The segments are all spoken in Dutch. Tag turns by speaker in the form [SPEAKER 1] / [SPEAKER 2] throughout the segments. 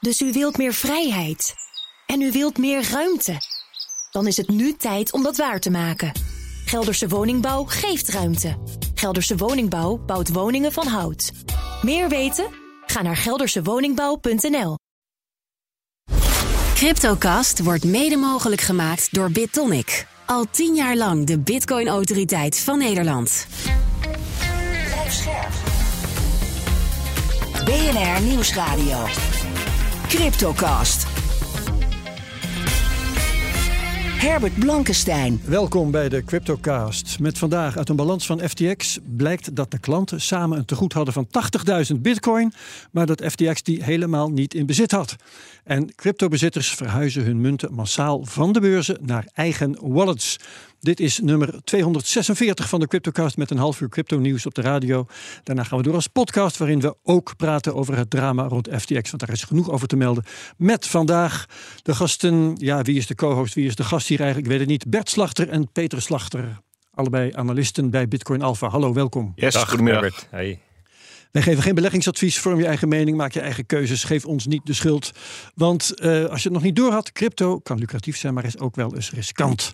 [SPEAKER 1] Dus u wilt meer vrijheid. En u wilt meer ruimte. Dan is het nu tijd om dat waar te maken. Gelderse Woningbouw geeft ruimte. Gelderse Woningbouw bouwt woningen van hout. Meer weten? Ga naar geldersewoningbouw.nl.
[SPEAKER 2] Cryptocast wordt mede mogelijk gemaakt door BitTonic. Al tien jaar lang de Bitcoin-autoriteit van Nederland.
[SPEAKER 3] BNR Nieuwsradio. Cryptocast. Herbert Blankenstein.
[SPEAKER 4] Welkom bij de CryptoCast. Met vandaag uit een balans van FTX blijkt dat de klanten samen een tegoed hadden van 80.000 bitcoin, maar dat FTX die helemaal niet in bezit had. En cryptobezitters verhuizen hun munten massaal van de beurzen naar eigen wallets. Dit is nummer 246 van de CryptoCast met een half uur crypto nieuws op de radio. Daarna gaan we door als podcast waarin we ook praten over het drama rond FTX, want daar is genoeg over te melden. Met vandaag de gasten, ja wie is de co-host, wie is de gast hier eigenlijk, ik weet het niet, Bert Slachter en Peter Slachter. Allebei analisten bij Bitcoin Alpha. Hallo, welkom.
[SPEAKER 5] Yes,
[SPEAKER 6] Dag,
[SPEAKER 5] goedemiddag.
[SPEAKER 6] Hey.
[SPEAKER 4] Wij geven geen beleggingsadvies. Vorm je eigen mening, maak je eigen keuzes. Geef ons niet de schuld. Want eh, als je het nog niet door had, crypto kan lucratief zijn, maar is ook wel eens riskant.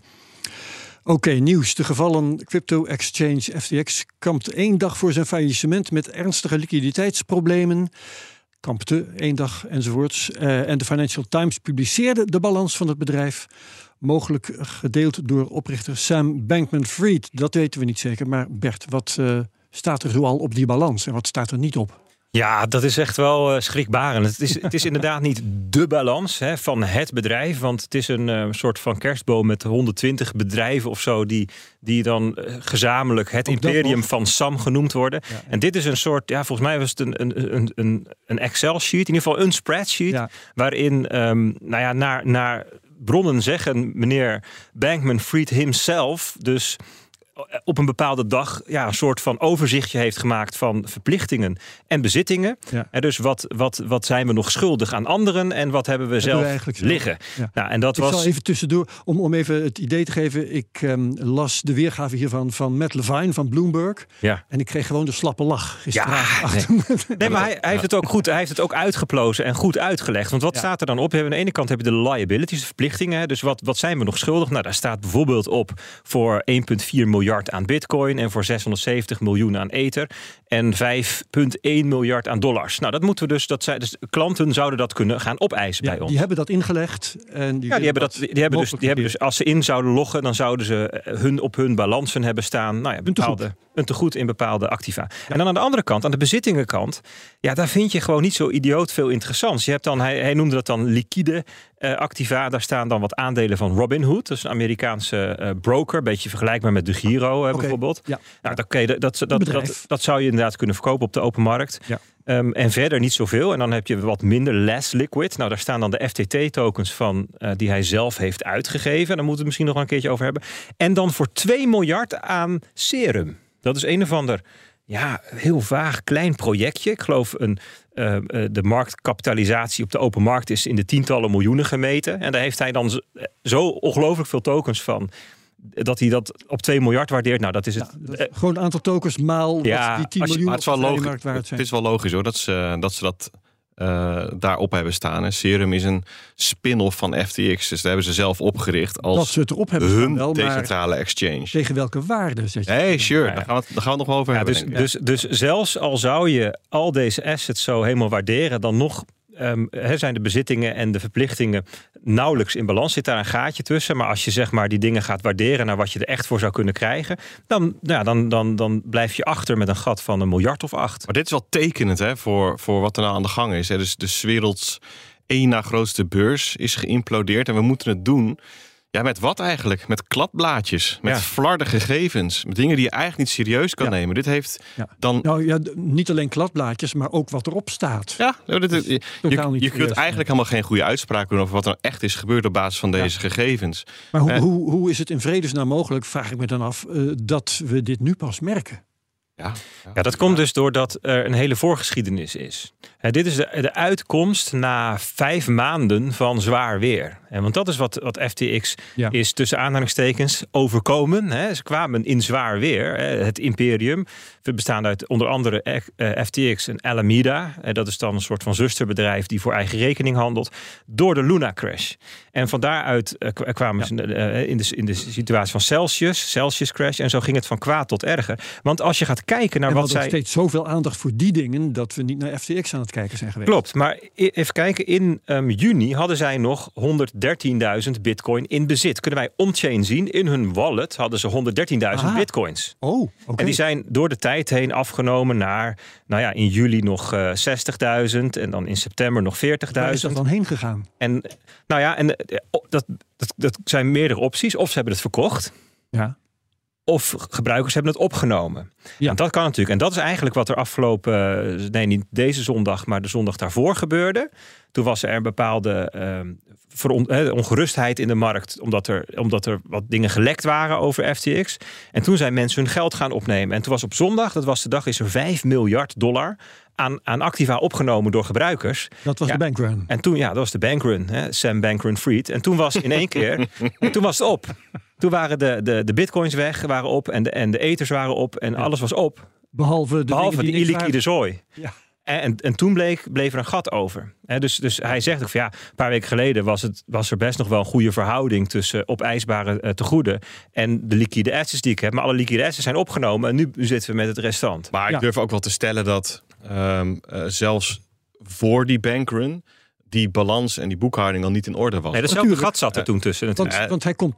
[SPEAKER 4] Oké, nieuws. De gevallen crypto-exchange FTX kampt één dag voor zijn faillissement met ernstige liquiditeitsproblemen. Kampte één dag enzovoorts. Eh, en de Financial Times publiceerde de balans van het bedrijf. Mogelijk gedeeld door oprichter Sam Bankman-Fried. Dat weten we niet zeker. Maar Bert, wat eh, staat er zoal op die balans en wat staat er niet op?
[SPEAKER 6] Ja, dat is echt wel eh, schrikbarend. Het is, het is inderdaad niet de balans hè, van het bedrijf. Want het is een eh, soort van kerstboom met 120 bedrijven of zo. Die, die dan eh, gezamenlijk het imperium
[SPEAKER 4] nog?
[SPEAKER 6] van Sam genoemd worden.
[SPEAKER 4] Ja, ja.
[SPEAKER 6] En dit is een soort, ja, volgens mij was het een, een, een, een, Excel-sheet. In ieder geval een spreadsheet.
[SPEAKER 4] Ja.
[SPEAKER 6] Waarin, ehm, nou ja, naar, naar bronnen zeggen meneer Bankman-Fried himself. Dus op een bepaalde dag ja, een soort van overzichtje heeft gemaakt van verplichtingen en bezittingen.
[SPEAKER 4] Ja.
[SPEAKER 6] En dus wat, wat, wat zijn we nog schuldig aan anderen en wat hebben we
[SPEAKER 4] Hebben
[SPEAKER 6] zelf
[SPEAKER 4] we
[SPEAKER 6] liggen.
[SPEAKER 4] Ja.
[SPEAKER 6] Nou, en dat
[SPEAKER 4] Ik
[SPEAKER 6] was.
[SPEAKER 4] zal even tussendoor, om, om even het idee te geven. Ik ehm, las de weergave hiervan van Matt Levine van Bloomberg.
[SPEAKER 6] Ja.
[SPEAKER 4] En ik kreeg gewoon de slappe lach gisteravond.
[SPEAKER 6] Ja,
[SPEAKER 4] achter.
[SPEAKER 6] Nee, maar hij, hij heeft het ook goed. Hij heeft het ook uitgeplozen en goed uitgelegd. Want wat staat er dan op? Aan de ene kant heb je de liabilities, de verplichtingen. Dus wat, wat zijn we nog schuldig? Nou, daar staat bijvoorbeeld op voor 1,4 miljard aan bitcoin en voor 670 miljoen aan ether en 5,1 miljard aan dollars. Nou, dat moeten we dus. Dat zij, dus klanten zouden dat kunnen gaan opeisen
[SPEAKER 4] Ja,
[SPEAKER 6] bij ons.
[SPEAKER 4] die hebben dat ingelegd. En die
[SPEAKER 6] Ja, die hebben, dat, die, hebben dus, die hebben dus, als ze in zouden loggen, dan zouden ze eh, hun, op hun balansen hebben staan. Nou ja, bepaalde, een tegoed in bepaalde activa. En dan aan de andere kant, aan de bezittingenkant, ja, daar vind je gewoon niet zo idioot veel interessants. Je hebt dan, hij, hij noemde dat dan liquide eh, activa. Daar staan dan wat aandelen van Robinhood, dat is een Amerikaanse eh, broker, een beetje vergelijkbaar met de Giro bijvoorbeeld.
[SPEAKER 4] Ja.
[SPEAKER 6] Nou, dat, dat, dat zou je inderdaad kunnen verkopen op de open markt.
[SPEAKER 4] Ja.
[SPEAKER 6] Ehm, en verder niet zoveel. En dan heb je wat minder less liquid. Nou, daar staan dan de FTT-tokens van eh, die hij zelf heeft uitgegeven. Daar moeten we het misschien nog wel een keertje over hebben. En dan voor 2 miljard aan serum. Dat is een of ander, ja, heel vaag klein projectje. Ik geloof een, eh, eh, de marktkapitalisatie op de open markt is in de tientallen miljoenen gemeten. En daar heeft hij dan zo ongelooflijk veel tokens van. Dat hij dat op 2 miljard waardeert. Nou, dat is het.
[SPEAKER 4] Dat is gewoon een aantal tokens maal
[SPEAKER 6] Ja,
[SPEAKER 4] wat die 10
[SPEAKER 5] Als je-
[SPEAKER 4] miljoen
[SPEAKER 5] maar het is wel logisch.
[SPEAKER 4] waard
[SPEAKER 5] Het is wel logisch hoor, dat ze dat, ze dat eh, daarop hebben staan. hè. Serum is een spin-off van FTX. Dus daar hebben ze zelf opgericht
[SPEAKER 4] dat
[SPEAKER 5] als
[SPEAKER 4] ze het erop hebben
[SPEAKER 5] hun
[SPEAKER 4] wel, maar
[SPEAKER 5] decentrale exchange.
[SPEAKER 4] tegen welke waarde zet je?
[SPEAKER 5] Hey, sure,
[SPEAKER 6] Ja,
[SPEAKER 5] daar, gaan we, het- daar gaan we nog wel over
[SPEAKER 6] Ja,
[SPEAKER 5] hebben.
[SPEAKER 6] dus, dus, dus zelfs al zou je al deze assets zo helemaal waarderen, dan nog ehm, zijn de bezittingen en de verplichtingen nauwelijks in balans. Zit daar een gaatje tussen. Maar als je zeg maar die dingen gaat waarderen naar wat je er echt voor zou kunnen krijgen, dan, nou ja, dan, dan, dan blijf je achter met een gat van een miljard of acht.
[SPEAKER 5] Maar dit is wel tekenend hè, voor, voor wat er nou aan de gang is. Hè. Dus de 's werelds één na grootste beurs is geïmplodeerd. En we moeten het doen Ja, met wat eigenlijk? Met kladblaadjes, met
[SPEAKER 6] Ja.
[SPEAKER 5] flarde gegevens, met dingen die je eigenlijk niet serieus kan
[SPEAKER 4] Ja.
[SPEAKER 5] nemen. Dit heeft
[SPEAKER 4] Ja.
[SPEAKER 5] dan.
[SPEAKER 4] Nou ja, niet alleen kladblaadjes, maar ook wat erop staat.
[SPEAKER 5] Ja, nou, dit, je,
[SPEAKER 4] niet
[SPEAKER 5] je kunt eigenlijk helemaal geen goede uitspraak doen over wat er echt is gebeurd op basis van
[SPEAKER 4] Ja.
[SPEAKER 5] deze gegevens.
[SPEAKER 4] Maar hoe,
[SPEAKER 5] Eh.
[SPEAKER 4] hoe, hoe is het in vredesnaam mogelijk, vraag ik me dan af, eh, dat we dit nu pas merken?
[SPEAKER 5] Ja,
[SPEAKER 6] Ja, dat komt dus doordat er een hele voorgeschiedenis is. Ja, dit is de, de uitkomst na vijf maanden van zwaar weer. En want dat is wat, wat FTX
[SPEAKER 4] Ja.
[SPEAKER 6] is tussen aanhalingstekens overkomen. Hè. Ze kwamen in zwaar weer. Hè. Het imperium, bestaande uit onder andere eh, FTX en Alameda. Eh, Dat is dan een soort van zusterbedrijf die voor eigen rekening handelt. Door de Luna crash. En van daaruit eh, kwa- kwamen ze eh, in, de, in de situatie van Celsius, Celsius crash. En zo ging het van kwaad tot erger. Want als je gaat kijken naar
[SPEAKER 4] En we
[SPEAKER 6] wat
[SPEAKER 4] hadden
[SPEAKER 6] zij...
[SPEAKER 4] steeds zoveel aandacht voor die dingen dat we niet naar FTX aan het kijken zijn geweest.
[SPEAKER 6] Klopt, maar even kijken. In ehm, juni hadden zij nog 113.000 bitcoin in bezit. Kunnen wij on-chain zien. In hun wallet hadden ze 113.000
[SPEAKER 4] Aha.
[SPEAKER 6] bitcoins.
[SPEAKER 4] Oh, oké.
[SPEAKER 6] En die zijn door de tijd heen afgenomen naar, nou ja, in juli nog eh 60.000 en dan in september nog 40.000.
[SPEAKER 4] Waar is dat dan heen gegaan?
[SPEAKER 6] En nou ja, en eh, dat, dat, dat zijn meerdere opties. Of ze hebben het verkocht,
[SPEAKER 4] Ja.
[SPEAKER 6] Of gebruikers hebben het opgenomen.
[SPEAKER 4] Ja.
[SPEAKER 6] Dat kan natuurlijk. En dat is eigenlijk wat er afgelopen, eh, nee, niet deze zondag, maar de zondag daarvoor gebeurde. Toen was er een bepaalde ehm, eh, ongerustheid in de markt, omdat er, omdat er wat dingen gelekt waren over FTX. En toen zijn mensen hun geld gaan opnemen. En toen was op zondag, dat was de dag, is er 5 miljard dollar aan, aan activa opgenomen door gebruikers.
[SPEAKER 4] Dat was
[SPEAKER 6] Ja.
[SPEAKER 4] de bankrun.
[SPEAKER 6] En toen, ja, dat was de bankrun, hè, Sam Bankrun Fried. En toen was in één keer, toen was het op. Toen waren de, de, de bitcoins weg, waren op en de, en de ethers waren op en alles was op.
[SPEAKER 4] Behalve de
[SPEAKER 6] Behalve die
[SPEAKER 4] die
[SPEAKER 6] illiquide zooi.
[SPEAKER 4] Ja.
[SPEAKER 6] En, en, en toen bleek, bleef er een gat over. Hè, dus, dus hij zegt ook van ja, een paar weken geleden was, het, was er best nog wel een goede verhouding tussen opeisbare eh, tegoeden en de liquide assets die ik heb. Maar alle liquide assets zijn opgenomen en nu, zitten we met het restant.
[SPEAKER 5] Maar ik
[SPEAKER 4] Ja.
[SPEAKER 5] durf ook wel te stellen dat ehm, eh, zelfs voor die bankrun die balans en die boekhouding al niet in orde was.
[SPEAKER 6] Nee, datzelfde
[SPEAKER 4] Natuurlijk.
[SPEAKER 6] gat zat er toen tussen.
[SPEAKER 4] Want, hij komt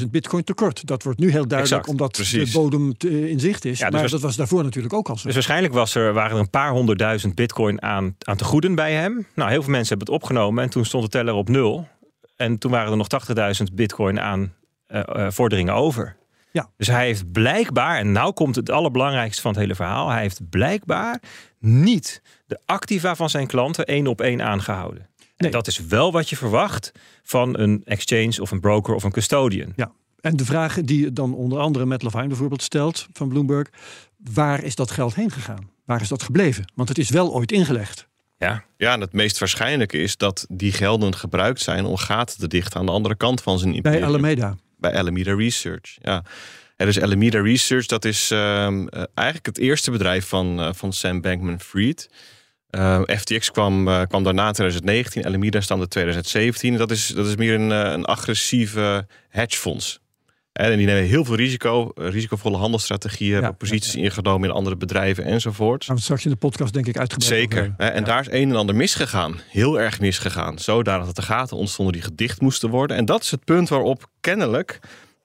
[SPEAKER 4] 80.000 bitcoin tekort. Dat wordt nu heel duidelijk
[SPEAKER 6] Exact,
[SPEAKER 4] omdat
[SPEAKER 5] precies.
[SPEAKER 4] de bodem in zicht is.
[SPEAKER 6] Ja, dus
[SPEAKER 4] maar
[SPEAKER 6] was-
[SPEAKER 4] dat was daarvoor natuurlijk ook al zo.
[SPEAKER 6] Dus waarschijnlijk was er, waren er een paar honderdduizend bitcoin aan, aan te goeden bij hem. Nou, heel veel mensen hebben het opgenomen en toen stond de teller op nul. En toen waren er nog 80.000 bitcoin aan eh, eh, vorderingen over.
[SPEAKER 4] Ja.
[SPEAKER 6] Dus hij heeft blijkbaar, en nou komt het allerbelangrijkste van het hele verhaal. Hij heeft blijkbaar niet de activa van zijn klanten één op één aangehouden.
[SPEAKER 4] Nee.
[SPEAKER 6] dat is wel wat je verwacht van een exchange of een broker of een custodian.
[SPEAKER 4] Ja. En de vraag die dan onder andere Matt Levine bijvoorbeeld stelt van Bloomberg. Waar is dat geld heen gegaan? Waar is dat gebleven? Want het is wel ooit ingelegd.
[SPEAKER 6] Ja,
[SPEAKER 5] Ja, en het meest waarschijnlijke is dat die gelden gebruikt zijn om gaten te dichten aan de andere kant van zijn imperium.
[SPEAKER 4] Bij Alameda.
[SPEAKER 5] bij Alameda Research. Ja. En dus Alameda Research, dat is ehm, eh, eigenlijk het eerste bedrijf van, eh, van Sam Bankman-Fried. Eh, FTX kwam, eh, kwam daarna in 2019, Alameda stamde 2017. Dat is, dat is meer een, eh, een agressieve hedgefonds. En die nemen heel veel risico, risicovolle handelsstrategieën, hebben posities ingenomen in andere bedrijven enzovoort.
[SPEAKER 4] Gaan we het straks in de podcast denk ik uitgebreid
[SPEAKER 5] Zeker. Hè, En daar is een en ander misgegaan. Heel erg misgegaan. Zodanig dat er gaten ontstonden die gedicht moesten worden. En dat is het punt waarop kennelijk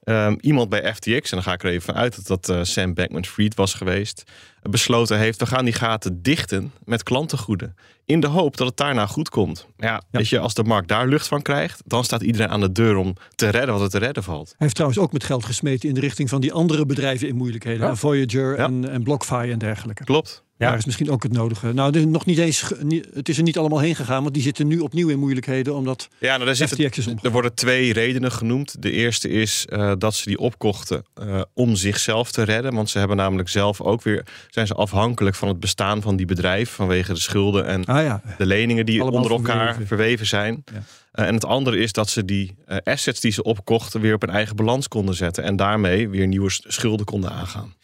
[SPEAKER 5] ehm, iemand bij FTX, en dan ga ik er even van uit dat dat Sam Bankman-Fried was geweest, besloten heeft, we gaan die gaten dichten met klantengoeden. In de hoop dat het daarna goed komt. Ja, Weet je, als de markt daar lucht van krijgt, dan staat iedereen aan de deur om te redden wat er te redden valt.
[SPEAKER 4] Hij heeft trouwens ook met geld gesmeten in de richting van die andere bedrijven in moeilijkheden.
[SPEAKER 5] Ja.
[SPEAKER 4] Voyager en, en BlockFi en dergelijke.
[SPEAKER 5] Klopt.
[SPEAKER 6] Ja.
[SPEAKER 4] Daar is misschien ook het nodige. Nou, is nog niet eens, het is er niet allemaal heen gegaan, want die zitten nu opnieuw in moeilijkheden omdat
[SPEAKER 5] Ja, nou, daar
[SPEAKER 4] is omgegaan.
[SPEAKER 5] er worden twee redenen genoemd. De eerste is eh, dat ze die opkochten eh, om zichzelf te redden. Want ze hebben namelijk zelf ook weer zijn ze afhankelijk van het bestaan van die bedrijf vanwege de schulden en
[SPEAKER 4] Ah ja,
[SPEAKER 5] de leningen die
[SPEAKER 4] Allemaal
[SPEAKER 5] onder elkaar
[SPEAKER 4] verweven.
[SPEAKER 5] verweven, zijn.
[SPEAKER 4] Ja.
[SPEAKER 5] Eh, en het andere is dat ze die eh, assets die ze opkochten weer op hun eigen balans konden zetten en daarmee weer nieuwe schulden konden aangaan.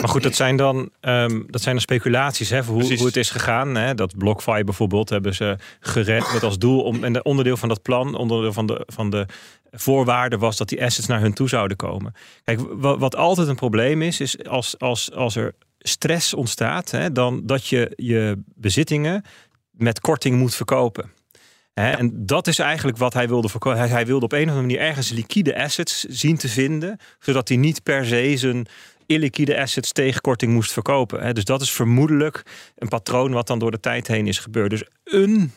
[SPEAKER 6] Maar goed, dat zijn dan, ehm, dat zijn dan speculaties hè, hoe, hoe het is gegaan. Hè. Dat BlockFi bijvoorbeeld hebben ze gered met als doel om. En de onderdeel van dat plan, onderdeel van de, van de voorwaarden was dat die assets naar hun toe zouden komen. Kijk, wat, wat altijd een probleem is, is als, als, als er stress ontstaat, hè, dan dat je je bezittingen met korting moet verkopen. En dat is eigenlijk wat hij wilde voorkomen. Hij, wilde op een of andere manier ergens liquide assets zien te vinden, zodat hij niet per se zijn illiquide assets tegen korting moest verkopen. Dus dat is vermoedelijk een patroon wat dan door de tijd heen is gebeurd. Dus een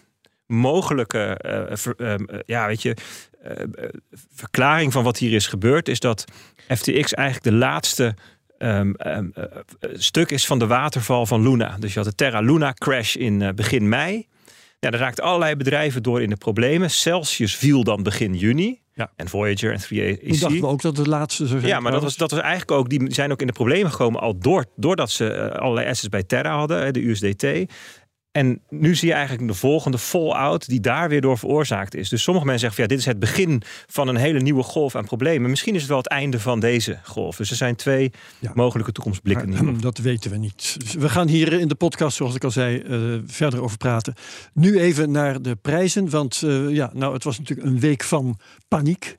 [SPEAKER 6] mogelijke eh, ehm, eh, ja, weet je, eh, eh, verklaring van wat hier is gebeurd is dat FTX eigenlijk de laatste ehm, ehm, eh, eh, stuk is van de waterval van Luna. Dus je had de Terra Luna crash in eh, begin mei. Ja, daar raakten allerlei bedrijven door in de problemen. Celsius viel dan begin juni.
[SPEAKER 4] Ja.
[SPEAKER 6] En Voyager en 3AC.
[SPEAKER 4] toen dachten we ook dat het laatste zou zijn.
[SPEAKER 6] Ja, maar dat was, dat was eigenlijk ook, die zijn ook in de problemen gekomen al door, doordat ze eh, allerlei assets bij Terra hadden, de USDT. En nu zie je eigenlijk de volgende fallout die daar weer door veroorzaakt is. Dus sommige mensen zeggen van ja, dit is het begin van een hele nieuwe golf aan problemen. Misschien is het wel het einde van deze golf. Dus er zijn twee
[SPEAKER 4] Ja.
[SPEAKER 6] mogelijke toekomstblikken.
[SPEAKER 4] Maar, dat weten we niet. We gaan hier in de podcast, zoals ik al zei, eh, verder over praten. Nu even naar de prijzen. Want eh, ja, nou, het was natuurlijk een week van paniek.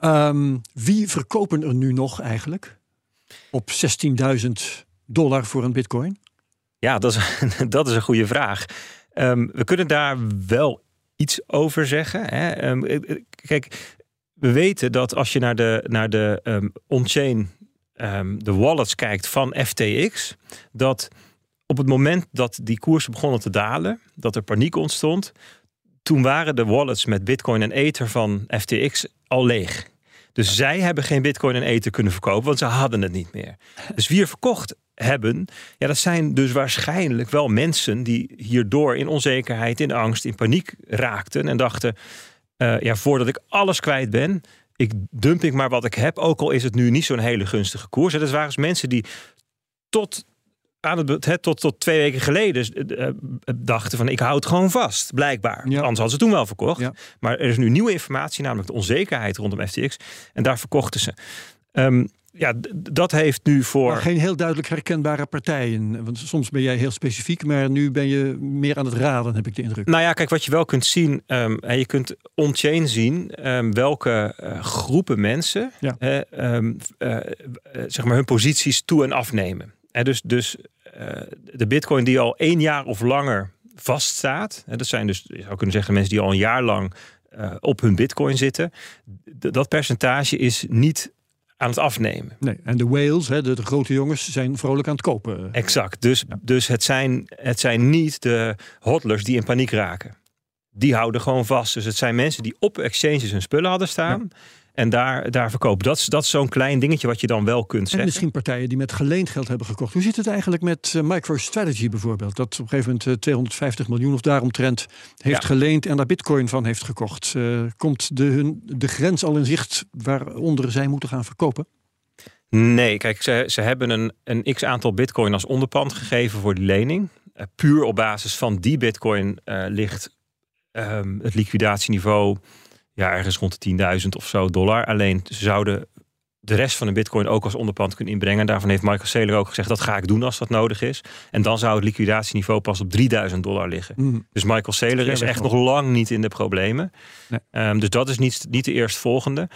[SPEAKER 4] Ehm, wie verkopen er nu nog eigenlijk op 16.000 dollar voor een bitcoin?
[SPEAKER 6] Ja, dat is, dat is een goede vraag. Ehm, we kunnen daar wel iets over zeggen. Hè? Ehm, eh, eh, kijk, we weten dat als je naar de, naar de ehm, on-chain, de wallets kijkt van FTX, dat op het moment dat die koersen begonnen te dalen, dat er paniek ontstond, toen waren de wallets met Bitcoin en Ether van FTX al leeg. Dus zij hebben geen Bitcoin en Ether kunnen verkopen, want ze hadden het niet meer. Dus wie er verkocht hebben, ja, dat zijn dus waarschijnlijk wel mensen die hierdoor in onzekerheid, in angst, in paniek raakten en dachten: eh, ja, voordat ik alles kwijt ben, ik dump ik maar wat ik heb, ook al is het nu niet zo'n hele gunstige koers. En dat waren dus mensen die tot aan het, tot, tot twee weken geleden eh, eh, dachten van ik houd gewoon vast, blijkbaar.
[SPEAKER 4] Ja.
[SPEAKER 6] Anders hadden ze toen wel verkocht.
[SPEAKER 4] Ja.
[SPEAKER 6] Maar er is nu nieuwe informatie, namelijk de onzekerheid rondom FTX. En daar verkochten ze. Ehm, ja, dat heeft nu voor.
[SPEAKER 4] Maar geen heel duidelijk herkenbare partijen. Want soms ben jij heel specifiek, maar nu ben je meer aan het raden, heb ik de indruk.
[SPEAKER 6] Nou ja, kijk, wat je wel kunt zien, ehm, en je kunt on-chain zien ehm, welke eh, groepen mensen
[SPEAKER 4] Ja.
[SPEAKER 6] eh, ehm, eh, eh, zeg maar hun posities toe en afnemen. En dus dus de bitcoin die al één jaar of langer vaststaat, dat zijn dus, je zou kunnen zeggen, mensen die al een jaar lang op hun bitcoin zitten, dat percentage is niet aan het afnemen.
[SPEAKER 4] Nee, en de whales, hè, de, de grote jongens, zijn vrolijk aan het kopen.
[SPEAKER 6] Exact. Dus, dus het, zijn, het zijn niet de hodlers die in paniek raken. Die houden gewoon vast. Dus het zijn mensen die op exchanges hun spullen hadden staan. En daar, daar verkopen. Dat is, dat is zo'n klein dingetje wat je dan wel kunt
[SPEAKER 4] En
[SPEAKER 6] zeggen.
[SPEAKER 4] misschien partijen die met geleend geld hebben gekocht. Hoe zit het eigenlijk met eh, MicroStrategy bijvoorbeeld? Dat op een gegeven moment eh, 250 miljoen of daaromtrent heeft
[SPEAKER 6] Ja.
[SPEAKER 4] geleend en daar bitcoin van heeft gekocht. Eh, komt de, hun, de grens al in zicht waaronder zij moeten gaan verkopen?
[SPEAKER 6] Nee, kijk, ze, ze hebben een, een x aantal bitcoin als onderpand gegeven voor die lening. Eh, puur op basis van die bitcoin eh, ligt ehm, het liquidatieniveau ja, ergens rond de 10.000 of zo dollar. Alleen ze zouden de rest van de bitcoin ook als onderpand kunnen inbrengen. En daarvan heeft Michael Saylor ook gezegd dat ga ik doen als dat nodig is. En dan zou het liquidatieniveau pas op 3000 dollar liggen.
[SPEAKER 4] Hmm.
[SPEAKER 6] Dus Michael Saylor is echt
[SPEAKER 4] nog.
[SPEAKER 6] lang niet in de problemen.
[SPEAKER 4] Nee.
[SPEAKER 6] Ehm, dus dat is niet, niet de eerstvolgende.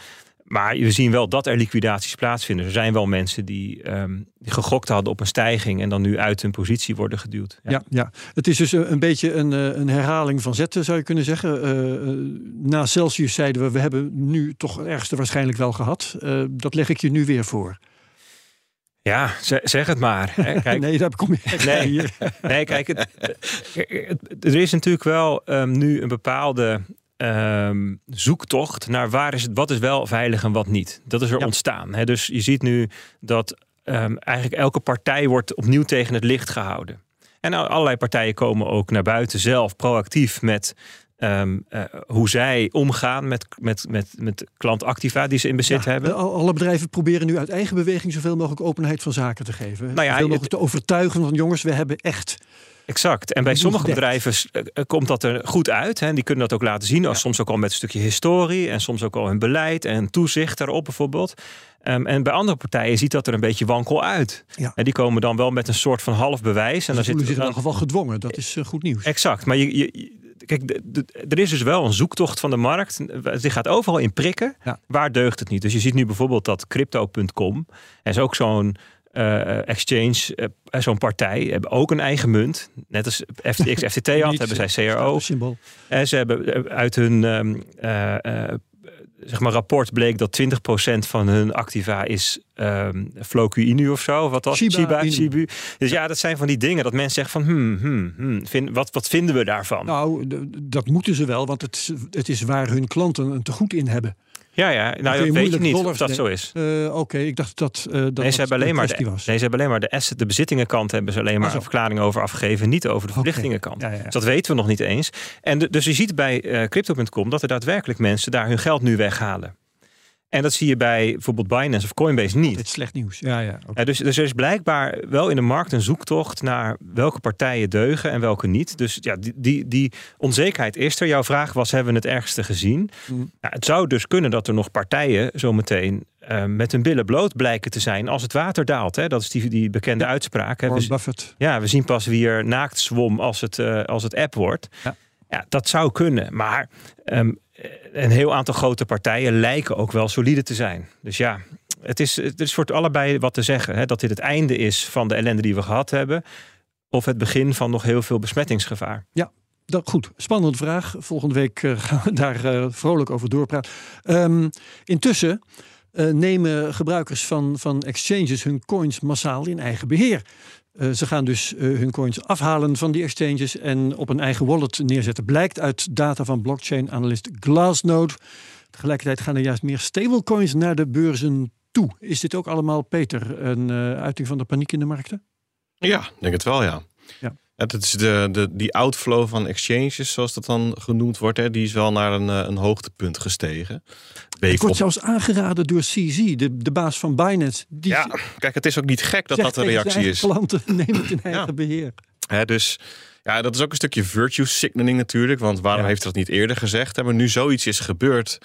[SPEAKER 6] Maar we zien wel dat er liquidaties plaatsvinden. Er zijn wel mensen die, ehm, die gegokt hadden op een stijging en dan nu uit hun positie worden geduwd.
[SPEAKER 4] Ja. Ja, het is dus een, een beetje een, eh, een herhaling van zetten, zou je kunnen zeggen. Eh, eh, na Celsius zeiden we, we hebben nu toch het ergste waarschijnlijk wel gehad. Eh, dat leg ik je nu weer voor.
[SPEAKER 6] Ja, ze- zeg het maar. Kijk,
[SPEAKER 4] nee, daar kom je
[SPEAKER 6] Nee.
[SPEAKER 4] hier.
[SPEAKER 6] Nee, kijk, het- er is natuurlijk wel ehm, nu een bepaalde ehm, zoektocht naar waar is het, wat is wel veilig en wat niet. Dat is er
[SPEAKER 4] Ja.
[SPEAKER 6] ontstaan. Hè? Dus je ziet nu dat ehm, eigenlijk elke partij wordt opnieuw tegen het licht gehouden. En al- allerlei partijen komen ook naar buiten zelf proactief met ehm, eh, hoe zij omgaan met, met, met, met klantactiva die ze in bezit
[SPEAKER 4] Ja,
[SPEAKER 6] hebben.
[SPEAKER 4] al- Alle bedrijven proberen nu uit eigen beweging zoveel mogelijk openheid van zaken te geven.
[SPEAKER 6] Nou ja,
[SPEAKER 4] zoveel mogelijk
[SPEAKER 6] het-
[SPEAKER 4] te overtuigen van jongens, we hebben echt.
[SPEAKER 6] Exact. En bij sommige bedrijven eh, eh, komt dat er goed uit. Hè. Die kunnen dat ook laten zien. Als Soms ook al met een stukje historie. En soms ook al hun beleid en toezicht daarop bijvoorbeeld. Ehm, en bij andere partijen ziet dat er een beetje wankel uit.
[SPEAKER 4] Ja.
[SPEAKER 6] En die komen dan wel met een soort van half bewijs. En
[SPEAKER 4] En
[SPEAKER 6] dan
[SPEAKER 4] ze voelen zich in
[SPEAKER 6] er
[SPEAKER 4] elk geval gedwongen. Dat is eh, goed nieuws.
[SPEAKER 6] Exact. Maar je, kijk, er is dus wel een zoektocht van de markt. Die gaat overal in prikken.
[SPEAKER 4] Ja.
[SPEAKER 6] Waar deugt het niet? Dus je ziet nu bijvoorbeeld dat crypto.com. is ook zo'n eh, exchange, eh, zo'n partij. Hebben ook een eigen munt. Net als FTX, FTT had, hebben zij
[SPEAKER 4] eh,
[SPEAKER 6] CRO.
[SPEAKER 4] Symbool.
[SPEAKER 6] En ze hebben uit hun ehm, eh, eh, zeg maar rapport bleek dat 20% van hun activa is um, Floku Inu of zo. Wat was?
[SPEAKER 4] Shiba Inu.
[SPEAKER 6] Shibu. Dus ja, dat zijn van die dingen dat mensen zeggen van hmm, hmm, hmm, vind, wat, wat vinden we daarvan?
[SPEAKER 4] Nou, dat moeten ze wel, want het, is- het is waar hun klanten een tegoed in hebben.
[SPEAKER 6] Ja, ja, nou dat weet je niet of dat zo is.
[SPEAKER 4] Eh, Oké, ik dacht dat eh, dat,
[SPEAKER 6] Nee,
[SPEAKER 4] dat
[SPEAKER 6] ze hebben alleen
[SPEAKER 4] een
[SPEAKER 6] maar de,
[SPEAKER 4] kwestie was.
[SPEAKER 6] nee, ze hebben alleen maar de asset, de bezittingenkant hebben ze alleen maar een verklaring over afgegeven, niet over de verplichtingenkant.
[SPEAKER 4] Ja, ja, ja.
[SPEAKER 6] Dus dat weten we nog niet eens. En de- dus je ziet bij eh, crypto.com dat er daadwerkelijk mensen daar hun geld nu weghalen. En dat zie je bij bijvoorbeeld Binance of Coinbase niet.
[SPEAKER 4] Dit is slecht nieuws. Ja, ja. oké.
[SPEAKER 6] Ja, dus, dus er is blijkbaar wel in de markt een zoektocht naar welke partijen deugen en welke niet. Dus ja, die, die, die onzekerheid is er. Jouw vraag was, hebben we het ergste gezien?
[SPEAKER 4] Mm.
[SPEAKER 6] Ja, het zou dus kunnen dat er nog partijen zometeen eh, met hun billen bloot blijken te zijn als het water daalt. Hè? Dat is die, die bekende uitspraak. Hè?
[SPEAKER 4] Warren
[SPEAKER 6] We,
[SPEAKER 4] Buffett.
[SPEAKER 6] ja, we zien pas wie er naakt zwom als het, eh, als het app wordt.
[SPEAKER 4] Ja.
[SPEAKER 6] Ja, dat zou kunnen. Maar ehm, een heel aantal grote partijen lijken ook wel solide te zijn. Dus ja, het is, het is voor allebei wat te zeggen. Hè? Dat dit het einde is van de ellende die we gehad hebben. Of het begin van nog heel veel besmettingsgevaar.
[SPEAKER 4] Dat, goed, spannende vraag. Volgende week eh, gaan we daar eh, vrolijk over doorpraten. Ehm, intussen eh, nemen gebruikers van, van exchanges hun coins massaal in eigen beheer. Eh, ze gaan dus eh, hun coins afhalen van die exchanges en op een eigen wallet neerzetten. Blijkt uit data van blockchain-analyst Glassnode. Tegelijkertijd gaan er juist meer stablecoins naar de beurzen toe. Is dit ook allemaal, Peter, een eh, uiting van de paniek in de markten?
[SPEAKER 5] Ja, denk het wel, ja.
[SPEAKER 4] Ja.
[SPEAKER 5] Het is de, de, die outflow van exchanges, zoals dat dan genoemd wordt, hè, die is wel naar een, eh, een hoogtepunt gestegen.
[SPEAKER 4] Het
[SPEAKER 5] Week
[SPEAKER 4] wordt
[SPEAKER 5] op.
[SPEAKER 4] zelfs aangeraden door CZ, de, de baas van Binance. Die
[SPEAKER 5] Ja, kijk, het is ook niet gek dat dat een
[SPEAKER 4] zijn
[SPEAKER 5] reactie is.
[SPEAKER 4] klanten, neem het in eigen
[SPEAKER 5] Ja.
[SPEAKER 4] beheer.
[SPEAKER 5] Hè, dus ja, dat is ook een stukje virtue signaling natuurlijk. Want waarom
[SPEAKER 4] Ja.
[SPEAKER 5] heeft dat niet eerder gezegd? Maar nu zoiets is gebeurd,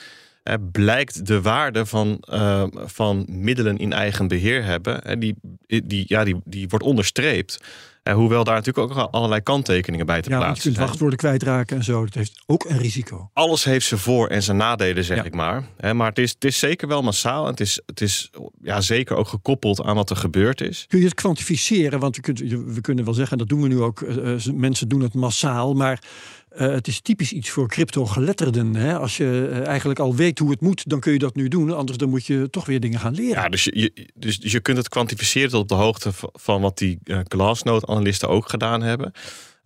[SPEAKER 5] blijkt de waarde van, eh, van middelen in eigen beheer hebben. Hè, die, die, ja, die, die wordt onderstreept. Eh, hoewel daar natuurlijk ook allerlei kanttekeningen bij te
[SPEAKER 4] Ja, want je
[SPEAKER 5] plaatsen
[SPEAKER 4] kunt
[SPEAKER 5] zijn.
[SPEAKER 4] wachtwoorden kwijtraken en zo. Dat heeft ook een risico.
[SPEAKER 5] Alles heeft zijn voor- en zijn nadelen, zeg
[SPEAKER 4] Ja.
[SPEAKER 5] ik maar. Maar het is, het is zeker wel massaal. En het is, het is ja, zeker ook gekoppeld aan wat er gebeurd is.
[SPEAKER 4] Kun je het kwantificeren? Want we kunnen, we kunnen wel zeggen, dat doen we nu ook. eh, mensen doen het massaal. Maar eh, het is typisch iets voor crypto-geletterden. Hè? Als je eh, eigenlijk al weet hoe het moet, dan kun je dat nu doen. Anders dan moet je toch weer dingen gaan leren.
[SPEAKER 5] Ja, dus je, dus, je kunt het kwantificeren tot op de hoogte van wat die eh Glassnode-analisten ook gedaan hebben.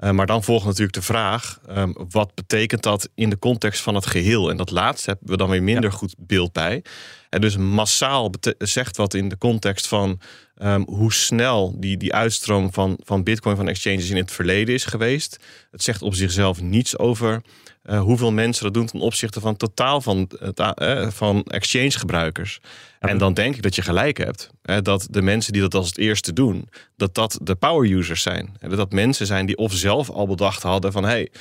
[SPEAKER 5] Eh, maar dan volgt natuurlijk de vraag: ehm, wat betekent dat in de context van het geheel? En dat laatste hebben we dan weer minder goed beeld bij. En dus massaal zegt wat in de context van ehm, hoe snel die, die uitstroom van, van Bitcoin van exchanges in het verleden is geweest. Het zegt op zichzelf niets over eh, hoeveel mensen dat doen ten opzichte van totaal van, a- eh, van exchange-gebruikers. En dan denk ik dat je gelijk hebt. Hè, dat de mensen die dat als het eerste doen, dat dat de power users zijn. En dat dat mensen zijn die of zelf al bedacht hadden van... hey,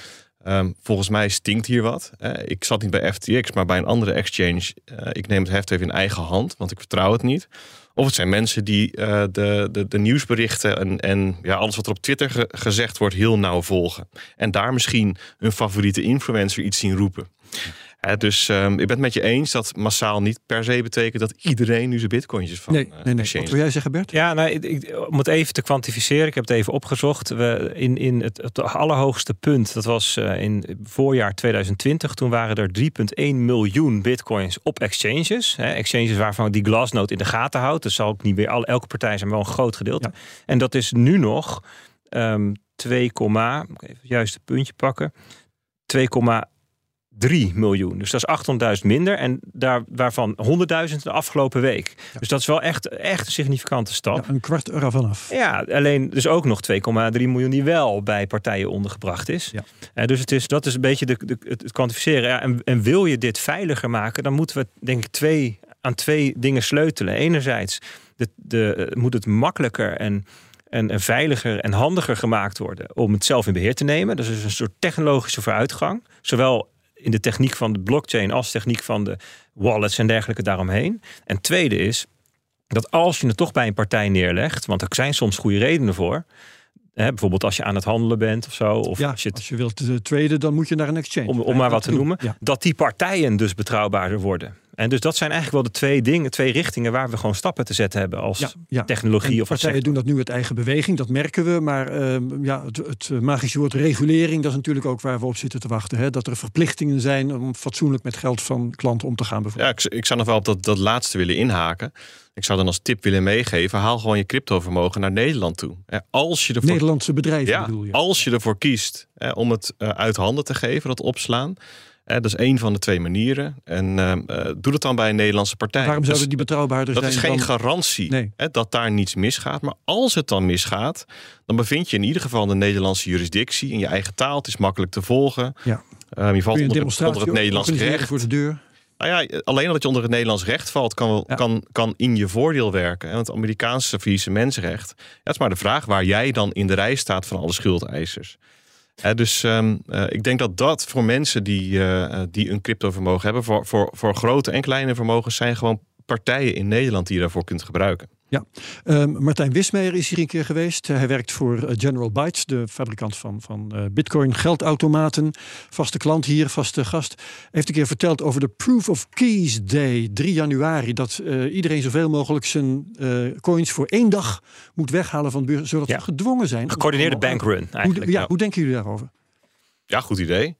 [SPEAKER 5] ehm, volgens mij stinkt hier wat. Ik zat niet bij FTX, maar bij een andere exchange. Eh, ik neem het heft even in eigen hand, want ik vertrouw het niet. Of het zijn mensen die eh, de, de, de nieuwsberichten en, en ja, alles wat er op Twitter ge- gezegd wordt heel nauw volgen. En daar misschien hun favoriete influencer iets zien roepen. Hè, dus ehm, ik ben het met je eens dat massaal niet per se betekent dat iedereen nu zijn bitcointjes van
[SPEAKER 4] nee,
[SPEAKER 5] eh,
[SPEAKER 4] nee, nee.
[SPEAKER 5] exchange
[SPEAKER 4] Wat wil jij zeggen, Bert?
[SPEAKER 6] Ja, nou, ik, ik- om het even te kwantificeren, ik heb het even opgezocht. We, in in het, het allerhoogste punt, dat was eh, in het voorjaar 2020, toen waren er 3,1 miljoen bitcoins op exchanges. Hè, exchanges waarvan die Glassnode in de gaten houdt. Dus zal ook niet weer alle, elke partij zijn, maar wel een groot gedeelte. En dat is nu nog ehm 2, moet ik even het juiste puntje pakken. 2,3 miljoen. Dus dat is 800.000 minder. En daar, waarvan 100.000 de afgelopen week. Dus dat is wel echt, echt een significante stap.
[SPEAKER 4] Ja, een kwart er vanaf.
[SPEAKER 6] Ja, alleen dus ook nog 2,3 miljoen die wel bij partijen ondergebracht is.
[SPEAKER 4] Ja.
[SPEAKER 6] Eh, dus het is, dat is een beetje de, de, het kwantificeren. Ja, en, en wil je dit veiliger maken, dan moeten we denk ik twee, aan twee dingen sleutelen. Enerzijds de, de, eh, moet het makkelijker en, en, en veiliger en handiger gemaakt worden om het zelf in beheer te nemen. Dat is dus een soort technologische vooruitgang. Zowel in de techniek van de blockchain als techniek van de wallets en dergelijke daaromheen. En tweede is, dat als je het toch bij een partij neerlegt, want er zijn soms goede redenen voor. Hè, bijvoorbeeld als je aan het handelen bent of zo. Of
[SPEAKER 4] Ja,
[SPEAKER 6] als je het,
[SPEAKER 4] als je wilt eh, traden, dan moet je naar een exchange.
[SPEAKER 6] om, maar wat te
[SPEAKER 4] doen.
[SPEAKER 6] noemen.
[SPEAKER 4] Ja.
[SPEAKER 6] Dat die partijen dus betrouwbaarder worden. En dus dat zijn eigenlijk wel de twee dingen, twee richtingen waar we gewoon stappen te zetten hebben als
[SPEAKER 4] Ja, ja.
[SPEAKER 6] technologie
[SPEAKER 4] En
[SPEAKER 6] of als
[SPEAKER 4] partijen doen dat nu uit eigen beweging, dat merken we. Maar ehm, ja, het, het magische woord regulering, dat is natuurlijk ook waar we op zitten te wachten. Hè? Dat er verplichtingen zijn om fatsoenlijk met geld van klanten om te gaan.
[SPEAKER 5] Ja,
[SPEAKER 4] Bijvoorbeeld.
[SPEAKER 5] ik, ik zou nog wel op dat, dat laatste willen inhaken. Ik zou dan als tip willen meegeven: haal gewoon je cryptovermogen naar Nederland toe. Hè, Als je ervoor,
[SPEAKER 4] Nederlandse bedrijven
[SPEAKER 5] ja,
[SPEAKER 4] bedoel je.
[SPEAKER 5] als je ervoor kiest hè, om het eh, uit handen te geven, dat opslaan. Dat is één van de twee manieren. En eh, eh, doe het dan bij een Nederlandse partij.
[SPEAKER 4] Waarom
[SPEAKER 5] Dat
[SPEAKER 4] zouden die betrouwbaarder
[SPEAKER 5] dat
[SPEAKER 4] zijn?
[SPEAKER 5] is geen
[SPEAKER 4] dan-
[SPEAKER 5] garantie
[SPEAKER 4] Nee.
[SPEAKER 5] hè, dat daar niets misgaat. Maar als het dan misgaat, dan bevind je in ieder geval de Nederlandse jurisdictie. In je eigen taal. Het is makkelijk te volgen.
[SPEAKER 4] Ja.
[SPEAKER 5] Eh, je valt
[SPEAKER 4] je
[SPEAKER 5] onder, onder het Nederlands recht.
[SPEAKER 4] voor de deur?
[SPEAKER 5] Nou ja, alleen dat je onder het Nederlands recht valt, kan,
[SPEAKER 4] Ja.
[SPEAKER 5] kan, kan in je voordeel werken. En het Amerikaanse. Ja, het is maar de vraag waar jij dan in de rij staat van alle schuldeisers. Dus ehm, eh, ik denk dat dat voor mensen die, eh, die een cryptovermogen hebben, voor, voor, voor grote en kleine vermogens, zijn gewoon partijen in Nederland die je daarvoor kunt gebruiken.
[SPEAKER 4] Ja, Ehm, Martijn Wismeijer is hier een keer geweest. Hij werkt voor eh, General Bytes, de fabrikant van, van eh, Bitcoin geldautomaten. Vaste klant hier, vaste gast. Hij heeft een keer verteld over de Proof of Keys Day, 3 januari. Dat eh, iedereen zoveel mogelijk zijn eh, coins voor één dag moet weghalen van de beurs, zodat
[SPEAKER 6] Ja.
[SPEAKER 4] we gedwongen zijn.
[SPEAKER 6] Gecoördineerde bankrun
[SPEAKER 4] Hoe,
[SPEAKER 6] eigenlijk.
[SPEAKER 4] ja, hoe denken jullie daarover?
[SPEAKER 5] Ja, goed idee.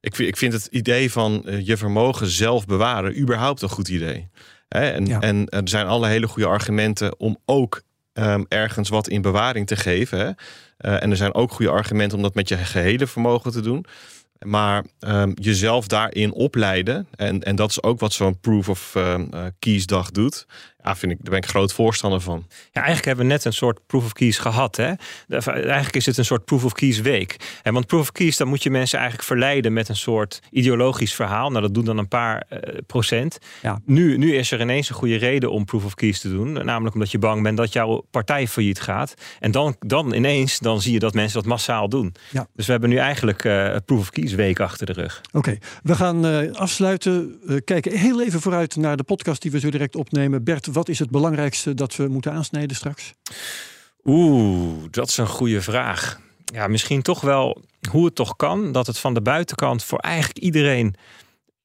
[SPEAKER 5] Ik vind, ik vind het idee van je vermogen zelf bewaren überhaupt een goed idee. Hè, en,
[SPEAKER 4] Ja.
[SPEAKER 5] en er zijn alle hele goede argumenten om ook ehm, ergens wat in bewaring te geven. Hè. Eh, en er zijn ook goede argumenten om dat met je gehele vermogen te doen. Maar ehm, jezelf daarin opleiden, en, en dat is ook wat zo'n proof of ehm, eh, keys dag doet. Ja, vind ik, daar ben ik groot voorstander van.
[SPEAKER 6] Ja, eigenlijk hebben we net een soort proof of keys gehad. Hè? De- Eigenlijk is het een soort proof of keys week. En want proof of keys, dan moet je mensen eigenlijk verleiden met een soort ideologisch verhaal. Nou, dat doen dan een paar eh, procent.
[SPEAKER 4] Ja.
[SPEAKER 6] Nu, nu is er ineens een goede reden om proof of keys te doen. Namelijk omdat je bang bent dat jouw partij failliet gaat. En dan, dan ineens dan zie je dat mensen dat massaal doen.
[SPEAKER 4] Ja.
[SPEAKER 6] Dus we hebben nu eigenlijk eh proof of keys week achter de rug.
[SPEAKER 4] Oké, we gaan eh, afsluiten. Eh, kijken heel even vooruit naar de podcast die we zo direct opnemen. Bert, wat is het belangrijkste dat we moeten aansnijden straks?
[SPEAKER 6] Oeh, dat is een goede vraag. Ja, misschien toch wel hoe het toch kan dat het van de buitenkant voor eigenlijk iedereen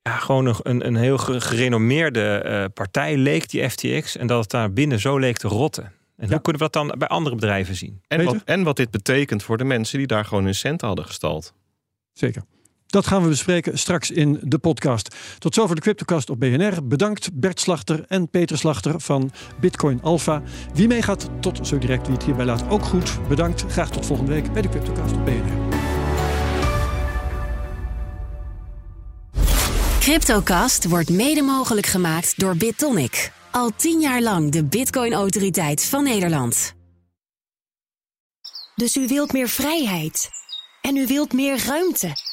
[SPEAKER 6] ja, gewoon een, een, een heel ge- gerenommeerde eh, partij leek, die FTX, en dat het daar binnen zo leek te rotten. En
[SPEAKER 4] Ja.
[SPEAKER 6] hoe kunnen we dat dan bij andere bedrijven zien?
[SPEAKER 5] En wat, en wat dit betekent voor de mensen die daar gewoon hun centen hadden gestald.
[SPEAKER 4] Zeker. Dat gaan we bespreken straks in de podcast. Tot zover de Cryptocast op BNR. Bedankt Bert Slachter en Peter Slachter van Bitcoin Alpha. Wie meegaat, tot zo direct. Wie het hierbij laat, ook goed. Bedankt. Graag tot volgende week bij de Cryptocast op BNR.
[SPEAKER 2] Cryptocast wordt mede mogelijk gemaakt door BitTonic. Al tien jaar lang de Bitcoin-autoriteit van Nederland.
[SPEAKER 1] Dus u wilt meer vrijheid. En u wilt meer ruimte.